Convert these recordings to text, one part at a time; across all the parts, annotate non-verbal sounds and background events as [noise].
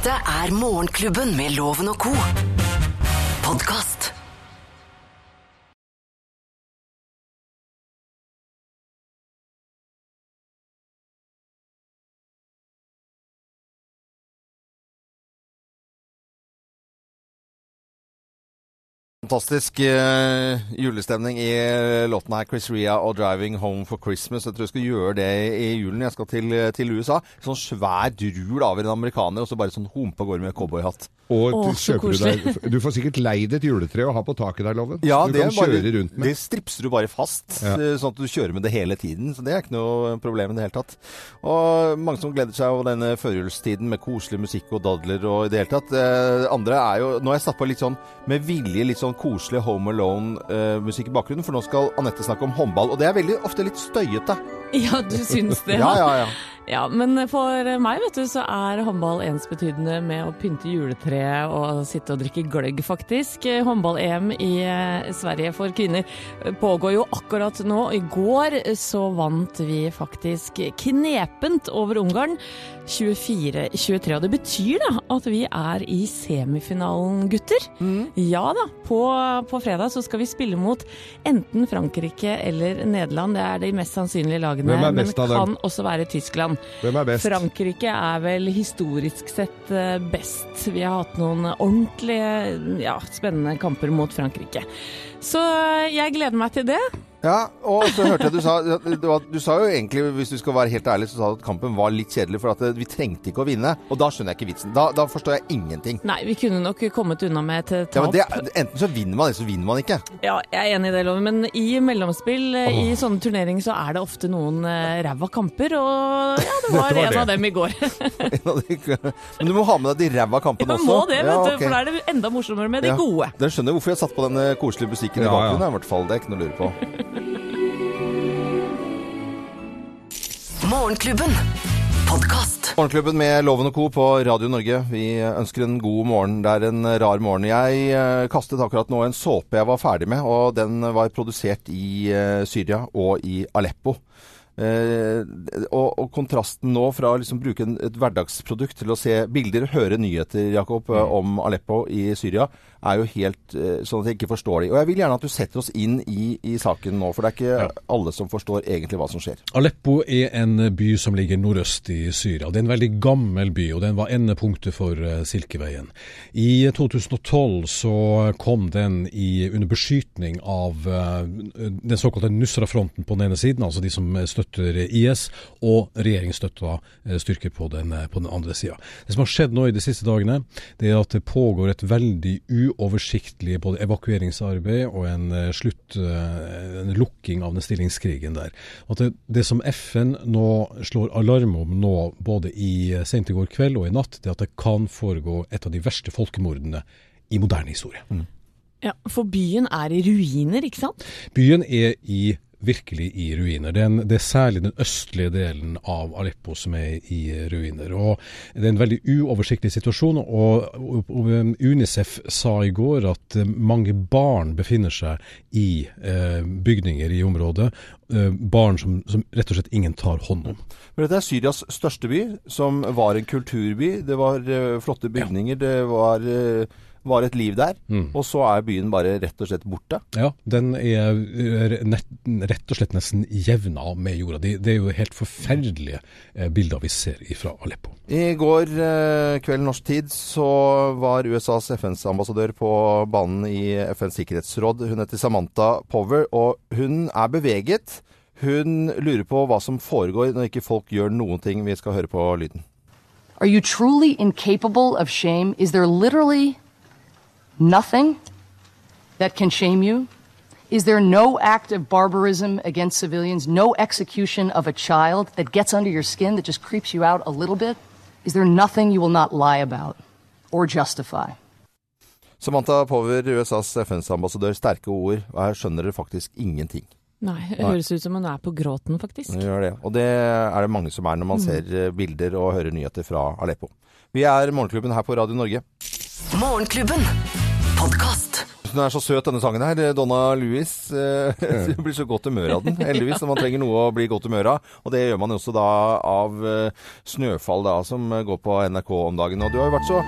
Dette er Morgenklubben med Loven og co. Podkast. Fantastisk uh, julestemning i eh, låten her, Chris Ria og 'Driving Home for Christmas'. Jeg tror jeg skal gjøre det i julen. Jeg skal til, til USA. Sånn svær drul av en amerikaner, og så bare sånn humpe av gårde med cowboyhatt. Og Å, du så kjøper du deg Du får sikkert leid et juletre å ha på taket der, Loven. Ja, du det, kan bare, kjøre rundt med. det stripser du bare fast, Ja. eh, sånn at du kjører med det hele tiden. Så det er ikke noe problem i det hele tatt. Og mange som gleder seg over denne førjulstiden med koselig musikk og dadler og i det hele tatt. Eh, andre er jo Nå har jeg satt på litt sånn med vilje litt sånn koselig Home Alone-musikk i bakgrunnen, for nå skal Anette snakke om håndball. Og det er veldig ofte litt støyete. Ja, du syns det? Ja, ja, ja. Ja, men for meg vet du, så er håndball ensbetydende med å pynte juletreet og sitte og drikke gløgg, faktisk. Håndball-EM i eh, Sverige for kvinner pågår jo akkurat nå. I går så vant vi faktisk knepent over Ungarn. 24-23. Og det betyr da at vi er i semifinalen, gutter. Ja da. På, på fredag så skal vi spille mot enten Frankrike eller Nederland. Det er de mest sannsynlige lagene, men kan også være Tyskland. Hvem er best? Frankrike er vel historisk sett eh, best. Vi har hatt noen ordentlige, ja, spennende kamper mot Frankrike. Så eh, jeg gleder meg til det. Ja, og så hørte jeg du sa var- Du sa jo egentlig, hvis du skal være helt ærlig, så sa du at kampen var litt kjedelig, for at eh, vi trengte ikke å vinne. Og da skjønner jeg ikke vitsen. Da, da forstår jeg ingenting. Nei, vi kunne nok kommet unna med et tap. Ja, men det, enten så vinner man, eller så vinner man ikke. Ja, jeg er enig i det, Loven. Men i mellomspill oh. i sånne turneringer så er det ofte noen uh, ræva kamper, og ja, det [laughs] var, var en det. av dem i går. [laughs] Men du må ha med deg de ræva kampene også. også. må det, vet Ja, du, ok. for da er det enda morsommere med de Ja. gode. Dere skjønner hvorfor jeg satt på den eh, koselige musikken i Ja, ja. bakgrunnen, i hvert fall. Det er ikke noe å lure på. [laughs] Morgenklubben. Podcast. Morgenklubben med Loven og Co. på Radio Norge. Vi ønsker en god morgen. Det er en rar morgen. Jeg eh, kastet akkurat nå en såpe jeg var ferdig med, og den var produsert i eh, Syria og i Aleppo. Eh, og, kontrasten nå fra å liksom bruke et hverdagsprodukt til å se bilder, høre nyheter, Jakob, eh, om Aleppo i Syria, er jo helt eh, sånn at jeg ikke forstår de. Og jeg vil gjerne at du setter oss inn i, i saken nå, for det er ikke alle som forstår egentlig hva som skjer. Aleppo er en by som ligger nordøst i Syria. Det er en veldig gammel by, og den var endepunktet for eh, Silkeveien. I 2012 så kom den i, under beskytning av den såkalte Nusra-fronten på den ene siden, altså de som støtter IS, og regjeringsstøtta eh, styrker på den, eh, på den andre sida. Det som har skjedd nå i de siste dagene, det er at det pågår et veldig uoversiktlig både evakueringsarbeid og en eh, slutt, en lukking av den stillingskrigen der. At det, det som FN nå slår alarm om nå, både i sent i går kveld og i natt, det er at det kan foregå et av de verste folkemordene i moderne historie. Ja, For byen er i ruiner, ikke sant? Byen er i virkelig i ruiner. Det er, en, det er særlig den østlige delen av Aleppo som er i ruiner. Og Det er en veldig uoversiktlig situasjon. og, og Unicef sa i går at eh, mange barn befinner seg i eh, bygninger i området. Eh, barn som, som rett og slett ingen tar hånd om. Men dette er Syrias største by, som var en kulturby. Det var eh, flotte bygninger, det var, eh, var et liv der. Mm. Og så er byen bare rett og slett borte. Ja, den er rett og slett nesten jevna med jorda. Det, det er jo helt forferdelige eh, bilder vi ser fra Aleppo. I går eh, kveld norsk tid så var USAs FNs-ambassadør på banen i FNs sikkerhetsråd. Hun heter Samantha Power, og hun er beveget. Hun lurer på hva som foregår når ikke folk gjør noen ting. Vi skal høre på lyden. Are you truly incapable of shame? Is there literally nothing that can shame you? Is there no act of barbarism against civilians, no execution of a child that gets under your skin, that just creeps you out a little bit? Is there nothing you will not lie about or justify? Samantha Power, USAs FNs-ambassadør. Sterke ord. Og her skjønner dere faktisk ingenting. Nei, det høres ut som hun er på gråten, faktisk. Det gjør det. Og det er det mange som er når man ser eh, bilder og hører nyheter fra Aleppo. Vi er Morgenklubben her på Radio Norge. Morgenklubben. Podkast. Hun er så søt, denne sangen her. Donna Louis. Eh, [laughs] blir så godt humør av den, heldigvis. Man trenger noe å bli godt humør av. Og det gjør man jo også da av eh, Snøfall, da, som går på NRK om dagen. Og du har jo vært så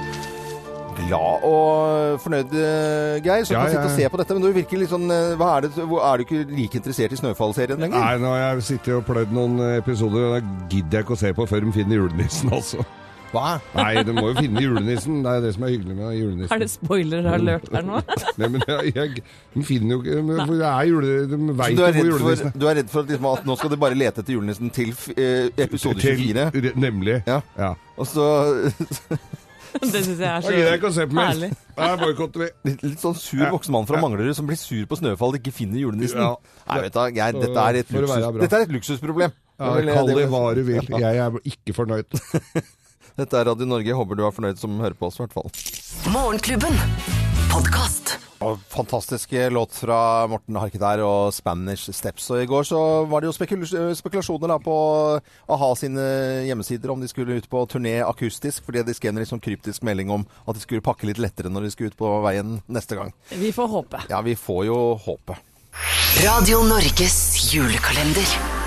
glad og fornøyd, eh, Geir, som Ja, kan sitte og ja. se på dette. Men du virker litt sånn eh, hva er, det, er du ikke like interessert i Snøfall-serien lenger? Nei, nå har jeg sittet og pløyd noen episoder, og da gidder jeg ikke å se på før de finner julenissen, altså. Hva? Nei, du må jo finne julenissen. Det er jo det som er hyggelig med julenissen. Er det spoiler alert her nå? [laughs] Nei, men jeg, jeg, de finner jo ikke for det er jule... De veit du jo er hvor julenissen for, du er redd for at, liksom, at nå skal du bare lete etter julenissen til eh, episode 24? Til- Nemlig. Ja. ja. Og så [laughs] Det syns jeg er gidder jeg ikke å så se på mer. herlig. Vi. litt, litt sånn sur voksen mann fra Ja. Manglerud som blir sur på Snøfall og ikke finner julenissen. Ja. Nei, vet du, jeg, dette er luksus, dette er et luksusproblem. Ja, er Kall det- hva du vil. Jeg er ikke fornøyd. [laughs] Dette er Radio Norge. Håper du er fornøyd som hører på oss, i hvert fall. Morgenklubben. Fantastisk låt fra Morten Harket der og Spanish Steps. Og i går så var det jo spekul spekulasjoner da på a-ha sine hjemmesider om de skulle ut på turné akustisk, fordi de skrev en sånn kryptisk melding om at de skulle pakke litt lettere når de skulle ut på veien neste gang. Vi får håpe. Ja, vi får jo håpe. Radio Norges julekalender.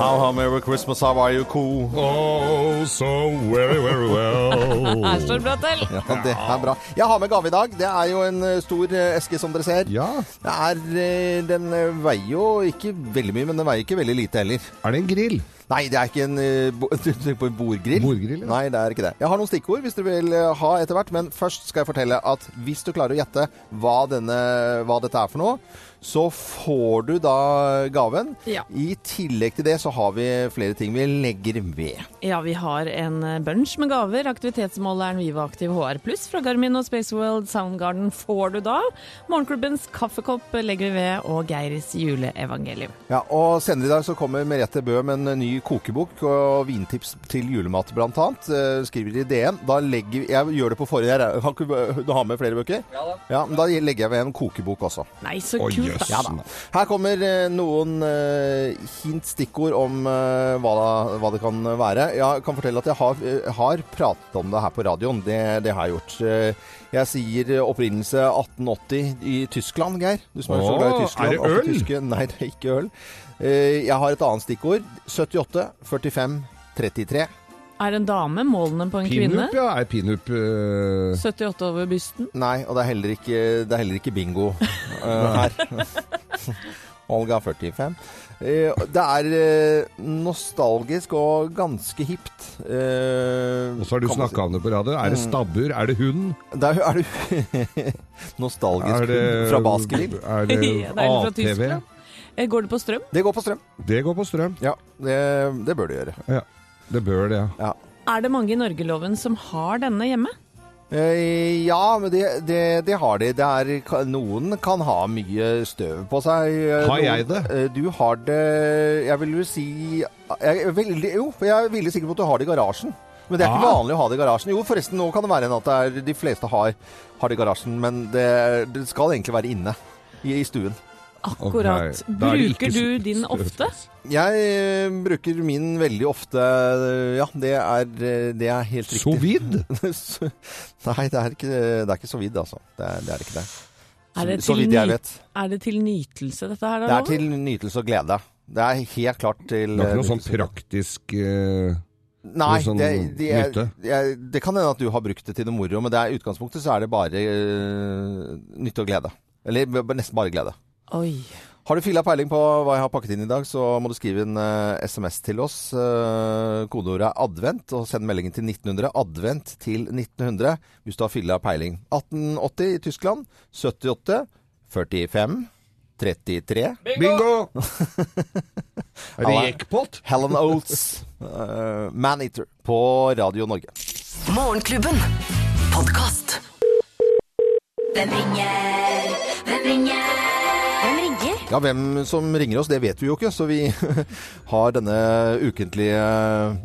How, how, Merry Christmas, how are you, cool? Oh, so very, very well. [laughs] Her står det bra til. Ja, det er bra. Jeg har med gave i dag. Det er jo en eh, stor eh, eske, som dere ser. Ja. Det er, eh, den veier jo ikke veldig mye, men den veier ikke veldig lite heller. Er det en grill? Nei, det er ikke en, eh, [laughs] du tenker på en bordgrill. Bordgrill, ja. Nei, det er ikke det. Jeg har noen stikkord hvis dere vil eh, ha etter hvert, men først skal jeg fortelle at hvis du klarer å gjette hva, denne, hva dette er for noe, så får du da gaven. Ja. I tillegg til det så har vi flere ting vi legger ved. Ja, vi har en eh, bunch med gaver. Aktivitetsmåleren Viva Aktiv HR Pluss fra Garmin og Spaceworld Soundgarden får du da. Morgenklubbens kaffekopp legger vi ved, og Geiris juleevangelium. Ja, og Senere i dag så kommer Merete Bø med en ny kokebok og vintips til julemat bl.a. Skriver i DN. Da legger Jeg gjør det på forrige her. Kan ikke du ha med flere bøker? Ja da. Ja, men da legger jeg ved en kokebok også. Nei, så kult. jøss. da. Ja da. Her kommer eh, noen uh, hint, stikkord om uh, hva, hva det kan være. Jeg kan fortelle at jeg har, uh, har pratet om det her på radioen. Det, det har jeg gjort. Eh, Jeg sier eh, opprinnelse 1880 i Tyskland, Geir. Du som er så glad i Tyskland. er det øl? Tyske. Nei, det er ikke øl. Eh, Jeg har et annet stikkord. 78, 45, 33. Er en dame målene på en kvinne? Pinup, ja. Er pinup uh, 78 over bysten. Nei, og det er heller ikke, det er heller ikke bingo uh, [laughs] her. [laughs] Olga 45. Eh, det er eh, nostalgisk og ganske hipt. Uh, Og så har du snakka om det på radio. Er det stabbur? Er det hund? Det er du [laughs] nostalgisk Er det hund fra Baskerville. [laughs] Er det det er ATV? Eh, Går det på strøm? Det går på strøm. Det går på strøm. Ja, det, det bør det gjøre. Ja. Det bør det, ja. Ja. Er det mange i Norgeloven som har denne hjemme? Eh, ja, men det, det, det har de. Det er, noen kan ha mye støv på seg. Eh, Har jeg det? eh, Du har det Jeg vil jo si jeg veldig, Jo, jeg er veldig sikker på at du har det i garasjen. Men det er ikke Ah. vanlig å ha det i garasjen. Jo, forresten, nå kan det være en at det er, de fleste har, har det i garasjen, men det, det skal egentlig være inne i, i stuen. Akkurat. Ok, da er det ikke Bruker du din ofte? Jeg eh, bruker min veldig ofte. Ja, det er, eh, det er helt riktig. Sovid? [laughs] Nei, det er ikke, det er ikke så vidt, altså. Det er, det er ikke det. Er det, så til vidt jeg vet. er det til nytelse, dette her? da, Det er til nytelse og glede. Det er helt klart til Det er ikke noe eh, sånn praktisk uh... Nei, noe sånn det, det, er- nytte? jeg- det kan hende at du har brukt det til noe moro, men er, i utgangspunktet så er det bare uh, nytte og glede. Eller nesten bare glede. Oi. Har du filla peiling på hva jeg har pakket inn i dag, så må du skrive en uh, SMS til oss. Uh, kodeordet er 'advent', og send meldingen til 1900. Advent til 1900 hvis du har filla peiling. 1880 i Tyskland. 78. 45. 33. Bingo! Bingo! [laughs] Rekpott? Helen Oates, uh, Maneater, på Radio Norge. Morgenklubben. Podkast. Hvem ringer? Hvem ringer? Ja, Hvem som ringer oss, det vet vi jo ikke, så vi [laughs] har denne ukentlige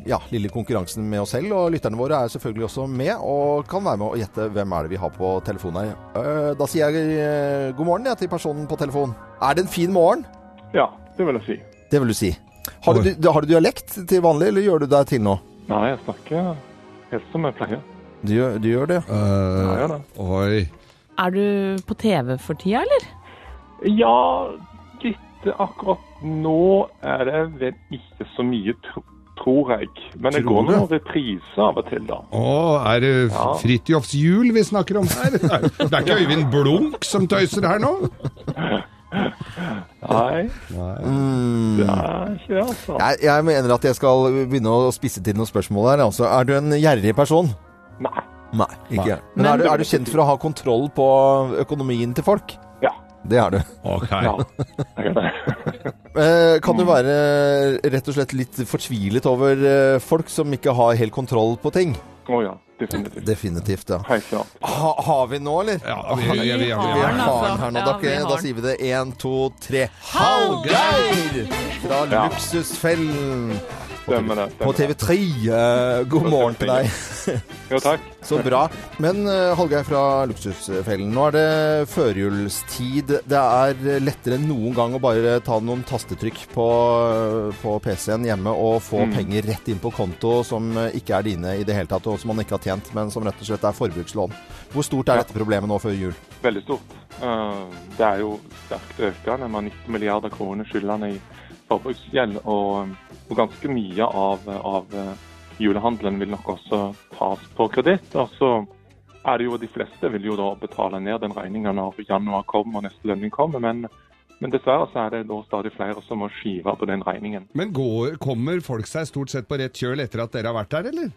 ja, lille konkurransen med oss selv. Og lytterne våre er selvfølgelig også med, og kan være med å gjette hvem er det vi har på telefonen her. Eh, Da sier jeg eh, god morgen ja, til personen på telefonen. Er det en fin morgen? Ja, det vil jeg si. Det vil du si. Har du, har du dialekt til vanlig, eller gjør du deg til nå? Nei, jeg snakker helt som jeg pleier. Du, gjør- du gjør det? Uh, Ja, ja da. oi. Er du på TV for tida, eller? Ja, akkurat nå er det vel ikke så mye, tro, tror jeg. Men det Tror går noen repriser av og til, da. Å, er det Ja. Fridtjofs jul vi snakker om her? Det er, det er ikke Øyvind Blunk som tøyser her nå? [laughs] Nei, Mm. det er ikke det, altså. Jeg, jeg mener at jeg skal begynne å spisse til noen spørsmål her. Altså, er du en gjerrig person? Nei. Nei, ikke. Men, Men- er, du, er du kjent for å ha kontroll på økonomien til folk? Det er du. Ok. [laughs] Eh, kan du være rett og slett litt fortvilet over eh, folk som ikke har helt kontroll på ting? Å ja, definitivt. Definitivt, ja. Ha, har vi nå, eller? Ja, vi, vi, vi, vi, Vi har har den, her nå. Ja, Da, da sier vi det én, to, tre. Hallgeir! Fra Ja. Luksusfellen Stemmer det. på TV3. Eh, god morgen til deg. Jo, takk. [laughs] Så bra. Men uh, Hallgeir fra Luksusfellen, nå er det førjulstid. Det er lettere enn noen gang å bare ta noen tastetrykk på, på PC-en hjemme og få Mm. penger rett inn på konto som eh, ikke er dine i det hele tatt, og som man ikke har tjent, men som rett og slett er forbrukslån. Hvor stort er dette problemet nå før jul? Veldig stort. Eh, Det er jo sterkt økende. Med 19 milliarder kroner skyldende i forbruksgjeld. Og, og ganske mye av, av eh, julehandelen vil nok også tas på kreditt. Og så er det jo de fleste vil jo da betale ned den regninga når januar kommer og neste lønning kommer. Men, men dessverre så er det da stadig flere som må skive på den regningen. Men går, kommer folk seg stort sett på rett kjøl etter at dere har vært der, eller?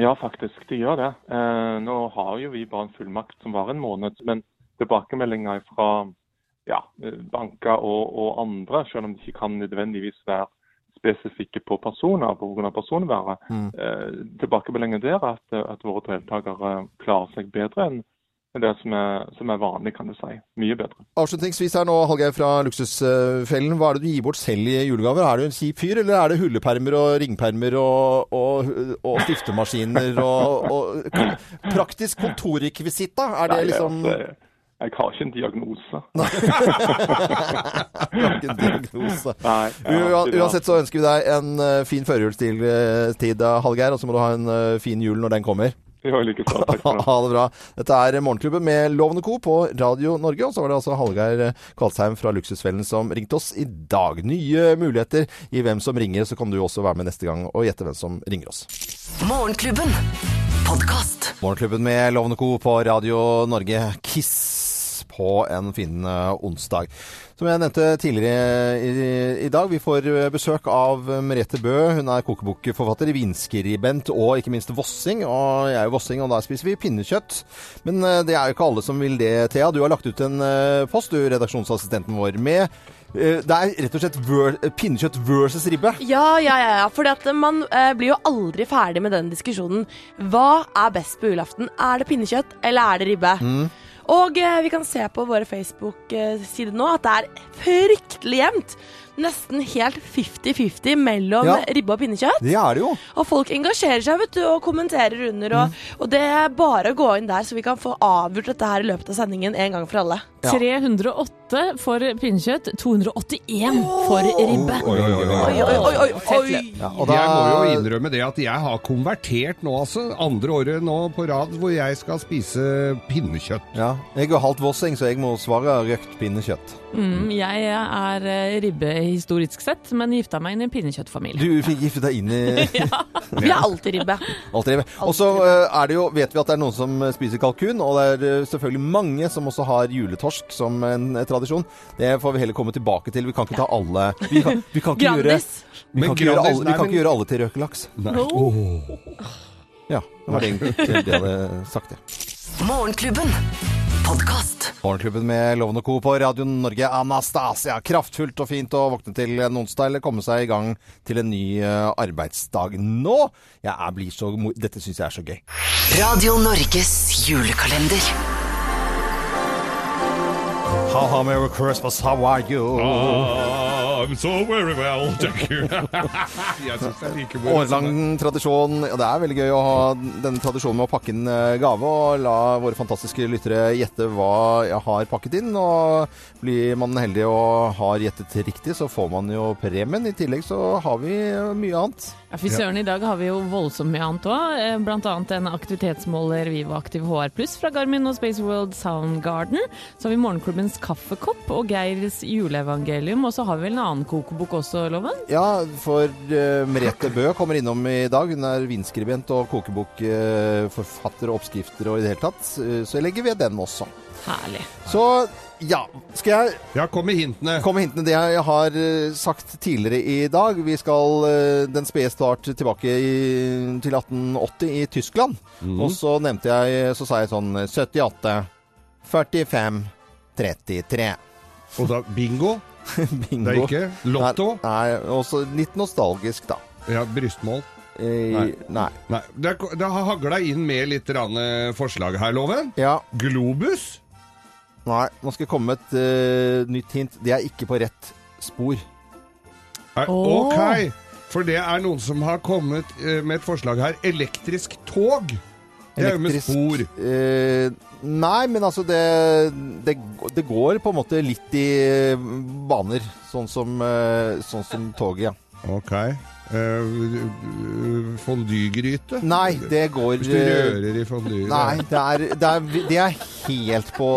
Ja, faktisk, de gjør det. Eh, nå har jo vi bare en fullmakt som varer en måned, men tilbakemeldinger fra ja, eh, banker og, og andre, selv om de ikke kan nødvendigvis være spesifikke på personer pga. personvernet, Mm. eh, tilbakemeldingen der er at, at våre deltakere klarer seg bedre enn det som er, som er vanlig, kan du si. Mye bedre. Avslutningsvis her nå, Hallgeir fra Luksusfellen. Hva er det du gir bort selv i julegaver? Er du en kjip fyr, eller er det hullepermer og ringpermer og, og, og stiftemaskiner og, og [laughs] praktisk kontorrekvisitt, da? Er det liksom altså, jeg har ikke en diagnose. [laughs] [laughs] Ikke en diagnose. Nei, det. Uansett så ønsker vi deg en eh, fin førjulstid, eh, tid, eh, Hallgeir, og så må du ha en fin jul når den kommer. Jo, like så. Takk for [laughs] det. Ha det bra. Dette er Morgenklubben med Lovende Co. på Radio Norge. Og så var det altså Hallgeir Kvalsheim fra Luksusfellen som ringte oss i dag. Nye muligheter i hvem som ringer, så kan du også være med neste gang og gjette hvem som ringer oss. Morgenklubben. Podkast. Morgenklubben med Lovende Co. på Radio Norge. Kiss på en fin eh, onsdag. Som jeg nevnte tidligere i, i dag, vi får eh, besøk av Merete Bø. Hun er kokebokforfatter, vinskribent og ikke minst vossing. Og jeg er jo vossing, og da spiser vi pinnekjøtt. Men eh, det er jo ikke alle som vil det, Thea. Du har lagt ut en post, du, redaksjonsassistenten vår, med det er rett og slett ver pinnekjøtt versus ribbe. Ja, ja, ja. Fordi man eh, blir jo aldri ferdig med den diskusjonen. Hva er best på julaften? Er det pinnekjøtt, eller er det ribbe? Og eh, vi kan se på våre Facebook-sider nå at det er fryktelig jevnt. Nesten helt 50-50 mellom Ja. ribbe og pinnekjøtt. Det er det jo. Og folk engasjerer seg vet du, og kommenterer under. Og, og det er bare å gå inn der, så vi kan få avgjort dette her i løpet av sendingen en gang for alle. Ja. 308 for pinnekjøtt, 281 for ribbe. Oi, oi, oi, oi. Oi, oi, oi. Ja, og Jeg må jo innrømme det at jeg har konvertert nå, altså. Andre året nå på rad hvor jeg skal spise pinnekjøtt. ja, jeg er halvt vossing, så jeg må svare røkt pinnekjøtt. Mm, jeg er eh, ribbe historisk sett, men gifta meg inn i en pinnekjøttfamilie. Du fikk gifte deg inn i [laughs] Vi er alltid ribbe. Alltid ribbe. Og så eh, er det jo, vet vi at det er noen som spiser kalkun, og det er eh, selvfølgelig mange som også har juletorsk som en tradisjon. Det får vi heller komme tilbake til. Vi kan ikke ta alle Vi kan, vi kan ikke, gjøre, vi kan ikke, gjøre, alle, vi kan ikke gjøre alle til røkelaks. Ja, det var det egentlig det jeg hadde sagt, det. Morgenklubben. Podkast. Morgenklubben med Loven og Co. på Radio Norge. Anastasia. Kraftfullt og fint å våkne til en onsdag eller komme seg i gang til en ny eh, arbeidsdag nå. Jeg er, blir så, mo- dette syns jeg er så gøy. Radio Norges julekalender. Ha-ha, Merry Christmas, how are you? I'm so very well, thank you. [laughs] jeg det er like moro. som tradisjon. Ja, det er veldig gøy å ha denne tradisjonen med å pakke inn eh, gave og la våre fantastiske lyttere gjette hva jeg har pakket inn. Og blir man heldig og har gjettet riktig, så får man jo premien. I tillegg så har vi mye annet. Ja, Fy søren, i dag har vi jo voldsomt mye annet òg. Blant annet en aktivitetsmåler Vivo Aktiv HR Pluss fra Garmin og Space World Soundgarden. Så har vi Morgenklubbens kaffekopp og Geirs juleevangelium. Og så har vi vel en annen kokebok også, Loven? Ja, for uh, Merete Bø kommer innom i dag. Hun er vinskribent og kokebokforfatter og oppskrifter og i det hele tatt. Uh, Så jeg legger ved den også. Herlig. Så ja, skal jeg Ja, kom med hintene. komme med hintene det jeg har eh, sagt tidligere i dag. Vi skal den spede start tilbake i, til 1880 i Tyskland. Og så nevnte jeg, så sa jeg sånn 78, 45, 33. Og da bingo. [laughs] Bingo. Det er ikke lotto. Nei, nei, også litt nostalgisk, da. Ja, brystmål. Eh, Nei. nei. Nei, det, er- det har hagla inn med litt eh, forslag her, Loven. Ja. Globus. Nei, nå skal jeg komme med et uh, nytt hint. Det er ikke på rett spor. Nei, Ok, for det er noen som har kommet uh, med et forslag her. Elektrisk tog. Det er jo med spor. Eh, nei, men altså det, det, det går på en måte litt i baner, sånn som, eh, sånn som toget, ja. Ok. Uh, fondygryte? Nei, det går Hvis du eh, rører i fondygryte Nei, det er, det, er, det er helt på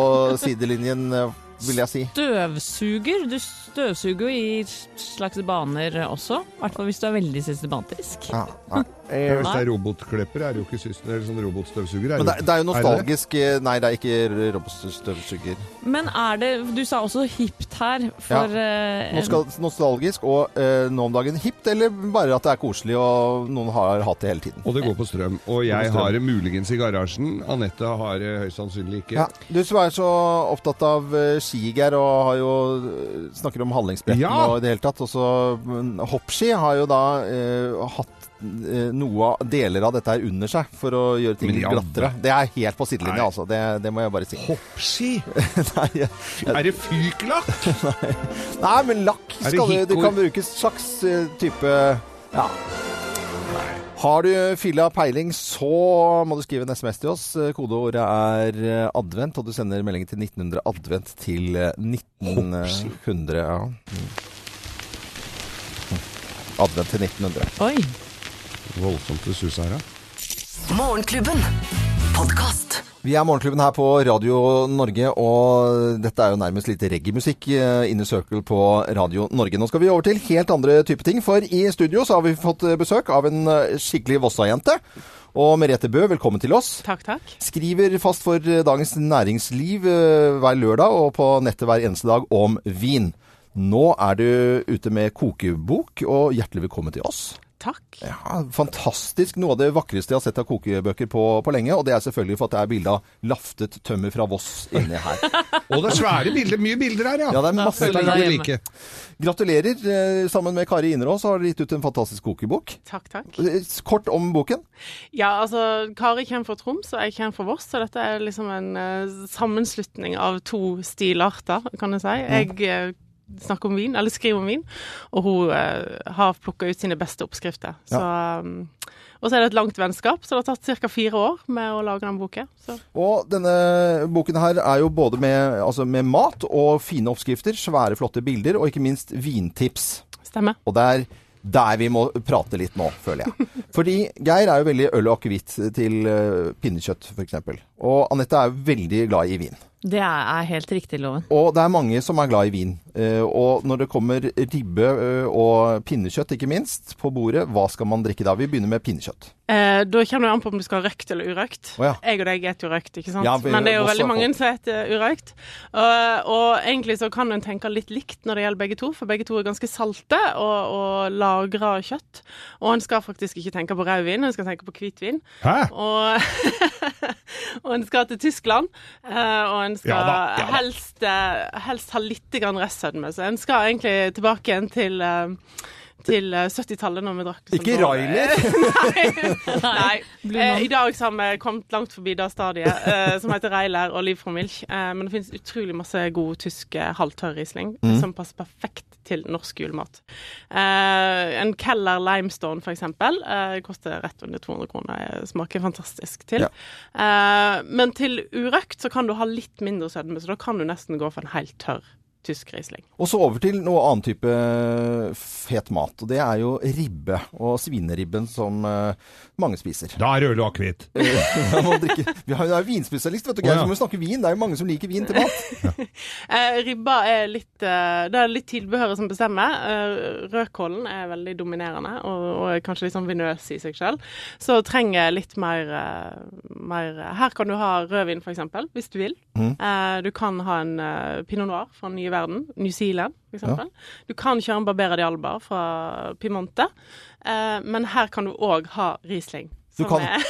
sidelinjen, eh, vil jeg si. Støvsuger. Du støvsuger jo i slags baner også. I hvert fall hvis du er veldig systematisk. Ja, nei. Ja, Eh, hvis det er robotklipper, er det jo ikke systen, eller sånn robotstøvsuger. Er men det, det er jo nostalgisk. eh, Nei, det er ikke robotstøvsuger. Men er det Du sa også hipt her. For ja. Nå skal, nostalgisk og eh, nå om dagen hipt, eller bare at det er koselig og noen har hatt det hele tiden. Og det går på strøm. Og jeg strøm. har det muligens i garasjen. Anette har det høyst sannsynlig ikke. Ja, du som er så opptatt av uh, skigeir og har jo eh, snakker om handlingsbretten Ja! og i det hele tatt. Og så mm, hoppski har jo da eh, hatt eh, noe av deler av dette her under seg for å gjøre ting litt glattere. Det er helt på sidelinja, Nei. altså. Det, det må jeg bare si. Hoppski? [laughs] Nei, jeg- Er det fyklakk? [laughs] Nei, men lakk det skal det, det kan brukes slags eh, type Ja. Har du filla peiling, så må du skrive en SMS til oss. Eh, Kodeordet er eh, advent, og du sender meldingen til 1900 advent til eh, 1900. Ja. Mm. Advent til 1900. Oi. Voldsomt det suser her, ja. Morgenklubben. Vi er Morgenklubben her på Radio Norge, og dette er jo nærmest litt reggae-musikk eh, Circle på Radio Norge. Nå skal vi over til helt andre type ting, for i studio så har vi fått besøk av en eh, skikkelig Vossa-jente. Og Merete Bø, velkommen til oss. Takk, takk. Skriver fast for eh, Dagens Næringsliv hver lørdag og på nettet hver eneste dag om vin. Nå er du ute med kokebok, og hjertelig velkommen til oss. Takk. Ja, Fantastisk. Noe av det vakreste jeg har sett av kokebøker på, på lenge. Og det er selvfølgelig for at det er bilde av laftet tømmer fra Voss inni her. [laughs] Og det er svære bilder. Mye bilder her, ja. Ja, det er masse vi like. Gratulerer. Eh, Sammen med Kari Innerås har dere gitt ut en fantastisk kokebok. Takk, takk. Eh, Kort om boken. Ja, altså, Kari kommer fra Troms, og jeg kommer fra Voss, så dette er liksom en uh, sammenslutning av to stilarter, kan jeg si. Jeg snakker om vin, eller skriver om vin, og hun eh, har plukka ut sine beste oppskrifter. Så, um, og så er det et langt vennskap, så det har tatt ca. fire år med å lage den boken. Så. Og denne boken her er jo både med, altså med mat og fine oppskrifter, svære, flotte bilder, og ikke minst vintips. Stemmer. Og det er der vi må prate litt nå, føler jeg. [laughs] Fordi Geir er jo veldig øl og akevitt til eh, pinnekjøtt, f.eks. Og Anette er veldig glad i vin. Det er, helt riktig, Loven. Og det er mange som er glad i vin. Eh, og når det kommer ribbe eh, og pinnekjøtt, ikke minst, på bordet, hva skal man drikke da? Vi begynner med pinnekjøtt. Eh, da kommer det an på om du skal ha røkt eller urøkt. Oh, ja. Jeg og deg spiser jo røkt, ikke sant? Ja, vi- men det er jo veldig mange som spiser urøkt. Og, og egentlig så kan en tenke litt likt når det gjelder begge to, for begge to er ganske salte og, og lagra kjøtt. Og en skal faktisk ikke tenke på rødvin, en skal tenke på hvitvin. Hæ? Og, [laughs] og en skal til Tyskland, eh, og en skal Ja da, ja da. Helst, eh, helst ha litt restsødme. Så en skal egentlig tilbake igjen til, eh, til eh, 70-tallet, når vi drakk Ikke Railer? [laughs] Nei. [laughs] Eh, I dag så har vi kommet langt forbi det stadiet, eh, som heter Reiler og Liv fra Milch. Eh, men det finnes utrolig masse god tysk eh, halvtørr Riesling Mm. som passer perfekt til norsk julemat. Eh, en Keller Limestone, for eksempel, eh, koster rett under 200 kroner. Eh, Smaker fantastisk til. Eh, men til urøkt så kan du ha litt mindre sødme, så da kan du nesten gå for en helt tørr tysk Riesling. Og så over til noe annen type fet mat, og det er jo ribbe. Og svineribben som eh, mange spiser. Da er det øl og akevitt. [laughs] Vi har jo er vinspesialist, vet du. Geir, oh, ja. så må vi snakke vin. Det er jo mange som liker vin til mat. [laughs] Eh, ribba er litt eh, Det er litt tilbehøret som bestemmer. Eh, rødkålen er veldig dominerende og, og er kanskje litt sånn vinøs i seg selv. Så trenger litt mer, eh, mer Her kan du ha rødvin, f.eks., hvis du vil. Mm. Eh, du kan ha en eh, pinot noir fra Nye Verden, New Zealand f.eks. Du kan kjøre en Barbera di Alba fra Pimonte, eh, men her kan du òg ha Riesling. Er-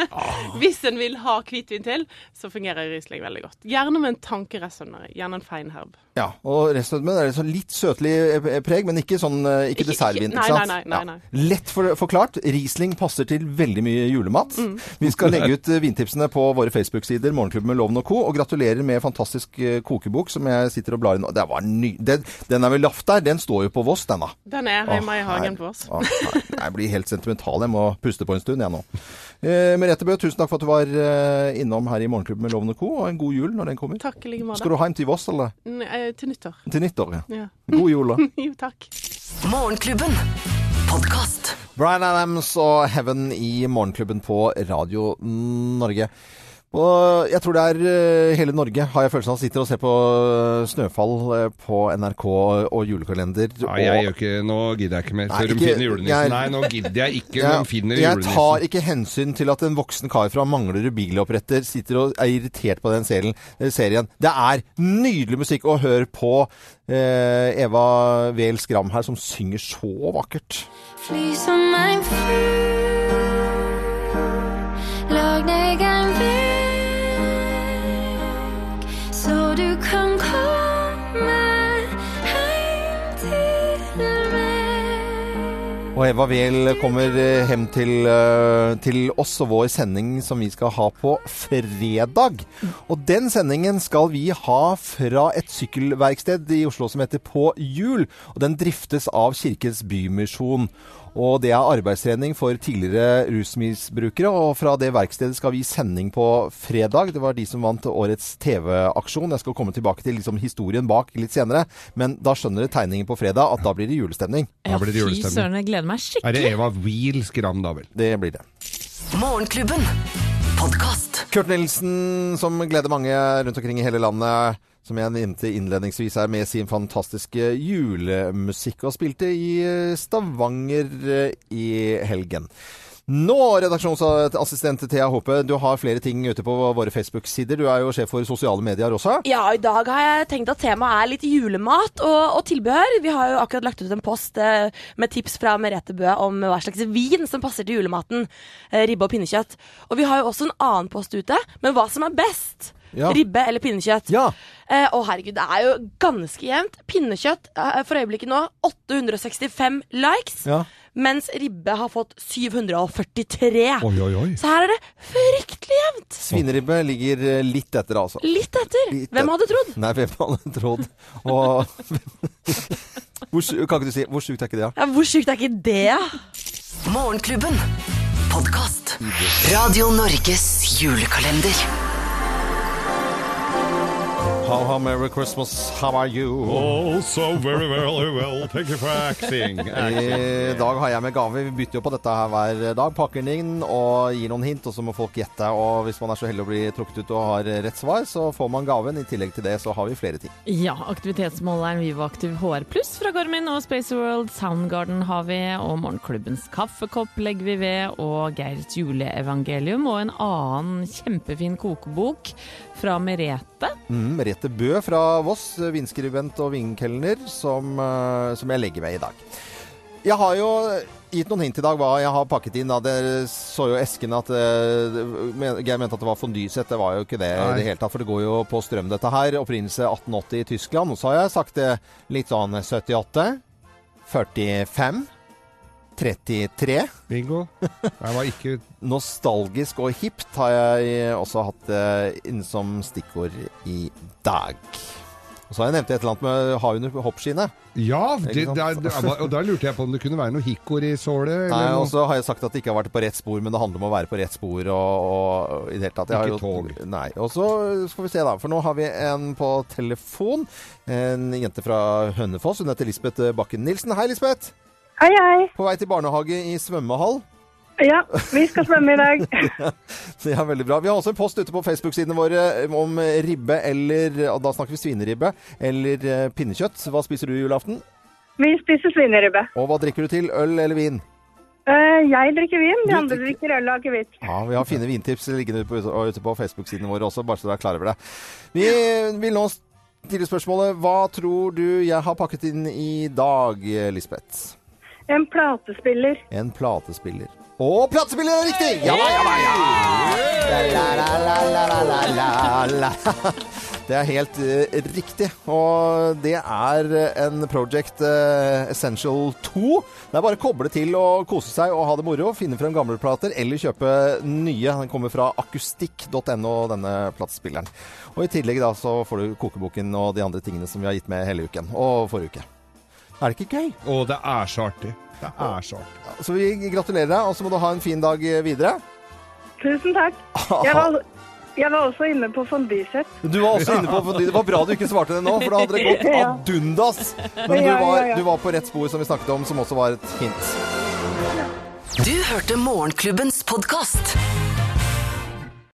[laughs] Hvis en vil ha hvitvin til, så fungerer Riesling veldig godt. Gjerne med en tankeresonner, gjerne en feinherb. Ja, og restauranten er sånn litt søtlig eh, preg, men ikke sånn eh, ikke dessertvin. ikke nei, nei, nei, nei, Ja. Lett for, forklart. Riesling passer til veldig mye julemat. Vi skal legge ut eh, vintipsene på våre Facebook-sider, Morgenklubben med Loven og Co. Og gratulerer med fantastisk eh, kokebok som jeg sitter og blar i nå. Det var ny... Den, den er vel laft der. Den står jo på Voss, den. Den er hjemme i hagen på Voss. Jeg blir helt sentimental. Jeg må puste på en stund, jeg nå. Eh, Merete Bø, tusen takk for at du var eh, innom her i Morgenklubben med Lovende og Co. Og en god jul når den kommer. Takk like måte. Skal du hjem til Voss, eller? N- eh, Til nyttår. Til nyttår, ja. Ja. God jul, da. [laughs] jo, takk. Morgenklubben. Podcast. Brian Adams og Heaven i Morgenklubben på Radio Norge. Og jeg tror det er eh, hele Norge, har jeg følelsen av, sitter og ser på eh, Snøfall eh, på NRK og julekalender. Nei, jeg gjør ikke, nå gidder jeg ikke mer før de finner julenissen. jeg- Nei, nå gidder jeg ikke Ja, de finner jeg julenissen. tar ikke hensyn til at en voksen kar fra Manglerud biloppretter sitter og er irritert på den serien. serien. Det er nydelig musikk, å høre på eh, Eva Wehl Skram her, som synger så vakkert. Fly som en fugl, Og Eva Wehl kommer eh, hjem til, eh, til oss og vår sending som vi skal ha på fredag. Og den sendingen skal vi ha fra et sykkelverksted i Oslo som heter På hjul. Og den driftes av Kirkens Bymisjon. Og det er arbeidstrening for tidligere rusmisbrukere. Og fra det verkstedet skal vi gi sending på fredag. Det var de som vant årets TV-aksjon. Jeg skal komme tilbake til liksom historien bak litt senere. Men da skjønner dere tegningen på fredag at da blir det julestemning. Ja, Fy søren, jeg gleder meg skikkelig. Er det. Eva Wiel Skram, da vel? Det blir det. Morgenklubben. Podcast. Kurt Nilsen, som gleder mange rundt omkring i hele landet, som jeg nevnte innledningsvis her, med sin fantastiske julemusikk, og spilte i eh, Stavanger eh, i helgen. Nå, redaksjonsassistent Thea Håpe, du har flere ting ute på våre Facebook-sider. Du er jo sjef for sosiale medier også. Ja, i dag har jeg tenkt at temaet er litt julemat og, og tilbehør. Vi har jo akkurat lagt ut en post eh, med tips fra Merete Bø om hva slags vin som passer til julematen. Eh, ribbe og pinnekjøtt. Og vi har jo også en annen post ute med hva som er best. Ja. Ribbe eller pinnekjøtt. Ja. Eh, å herregud, det er jo ganske jevnt. Pinnekjøtt eh, for øyeblikket nå 865 likes. Ja. Mens ribbe har fått 743. Oi, oi, oi. Så her er det fryktelig jevnt. Svineribbe ligger eh, litt etter, altså. Litt etter. Litt Hvem hadde trodd? Nei, hvem hadde trodd? Og [laughs] hvor, Kan ikke du si Hvor sjukt er ikke det, da? Ja, hvor sjukt er ikke det? da? Morgenklubben. Podkast. Radio Norges julekalender. How, how Merry Christmas, how are you? Oh, so very, very well. Thank you for acting. I dag har jeg med gave. Vi bytter jo på dette her hver dag. Pakker den inn og gir noen hint, og så må folk gjette. Og hvis man er så heldig å bli trukket ut og har rett svar, så får man gaven. I tillegg til det så har vi flere ting. Ja, aktivitetsmåleren Vivoaktiv HR Pluss fra Garmin og Space World Soundgarden har vi, og Morgenklubbens kaffekopp legger vi ved, og Geirs juleevangelium og en annen kjempefin kokebok fra Merete. Mm, Merete Bø fra Voss, vinskribent og vinkelner, som, eh, som jeg legger ved i dag. Jeg har jo gitt noen hint i dag hva jeg har pakket inn. Da. Dere så jo esken at eh, Geir mente at det var fondysett. Det var jo ikke det i det hele tatt, for det går jo på strøm, dette her. Opprinnelse 1880 i Tyskland. Og så har jeg sagt det litt sånn 78. 45. 33. Bingo. Jeg var ikke [laughs] Nostalgisk og hipt har jeg også hatt eh, inne som stikkord i dag. Og så har jeg nevnt et eller annet med ha under hoppskinnet. Ja, det, Ikke sant? det er- og da lurte jeg på om det kunne være noe Nei, og så har jeg sagt at det ikke har vært på rett spor, men det handler om å være på rett spor og, og i det hele tatt. Jeg har Ikke jo- tog. Nei. Og så skal vi se, da. For nå har vi en på telefon. En jente fra Hønefoss. Hun heter Lisbeth Bakken Nilsen. Hei, Lisbeth. Hei, hei. På vei til barnehage i svømmehall. Ja, vi skal svømme i dag. [laughs] Det er veldig bra. Vi har også en post ute på Facebook-sidene våre om ribbe eller Da snakker vi svineribbe eller eh, pinnekjøtt. Hva spiser du julaften? Vi spiser svineribbe. Og hva drikker du til? Øl eller vin? Eh, jeg drikker vin, de andre drikker- øl og akevitt. Ja, Vi har fine vintips liggende ute på Facebook-sidene våre også, bare så dere er klar over det. Vi vil nå stille spørsmålet Hva tror du jeg har pakket inn i dag, Lisbeth? En platespiller. En platespiller. Og platespiller er riktig! Ja da, ja da, ja! La. [laughs] Det er helt uh, riktig. Og det er en Project uh, Essential 2. Det er bare å koble til og kose seg og ha det moro. Finne frem gamle plater eller kjøpe nye. Den kommer fra akustikk.no, denne platespilleren. Og i tillegg da så får du kokeboken og de andre tingene som vi har gitt med hele uken. Og forrige uke. Er det ikke gøy? Å, det er så artig. Det er så artig. Så vi gratulerer deg, og så må du ha en fin dag videre. Tusen takk. [laughs] Jeg var, jeg var også inne på fondysett. Du var også inne på Det var bra du ikke svarte det nå, for da hadde det gått [laughs] Ja. ad undas. Men du Ja, ja, var, du var på rett spor, som vi snakket om, som også var et hint. Du hørte Morgenklubbens podkast.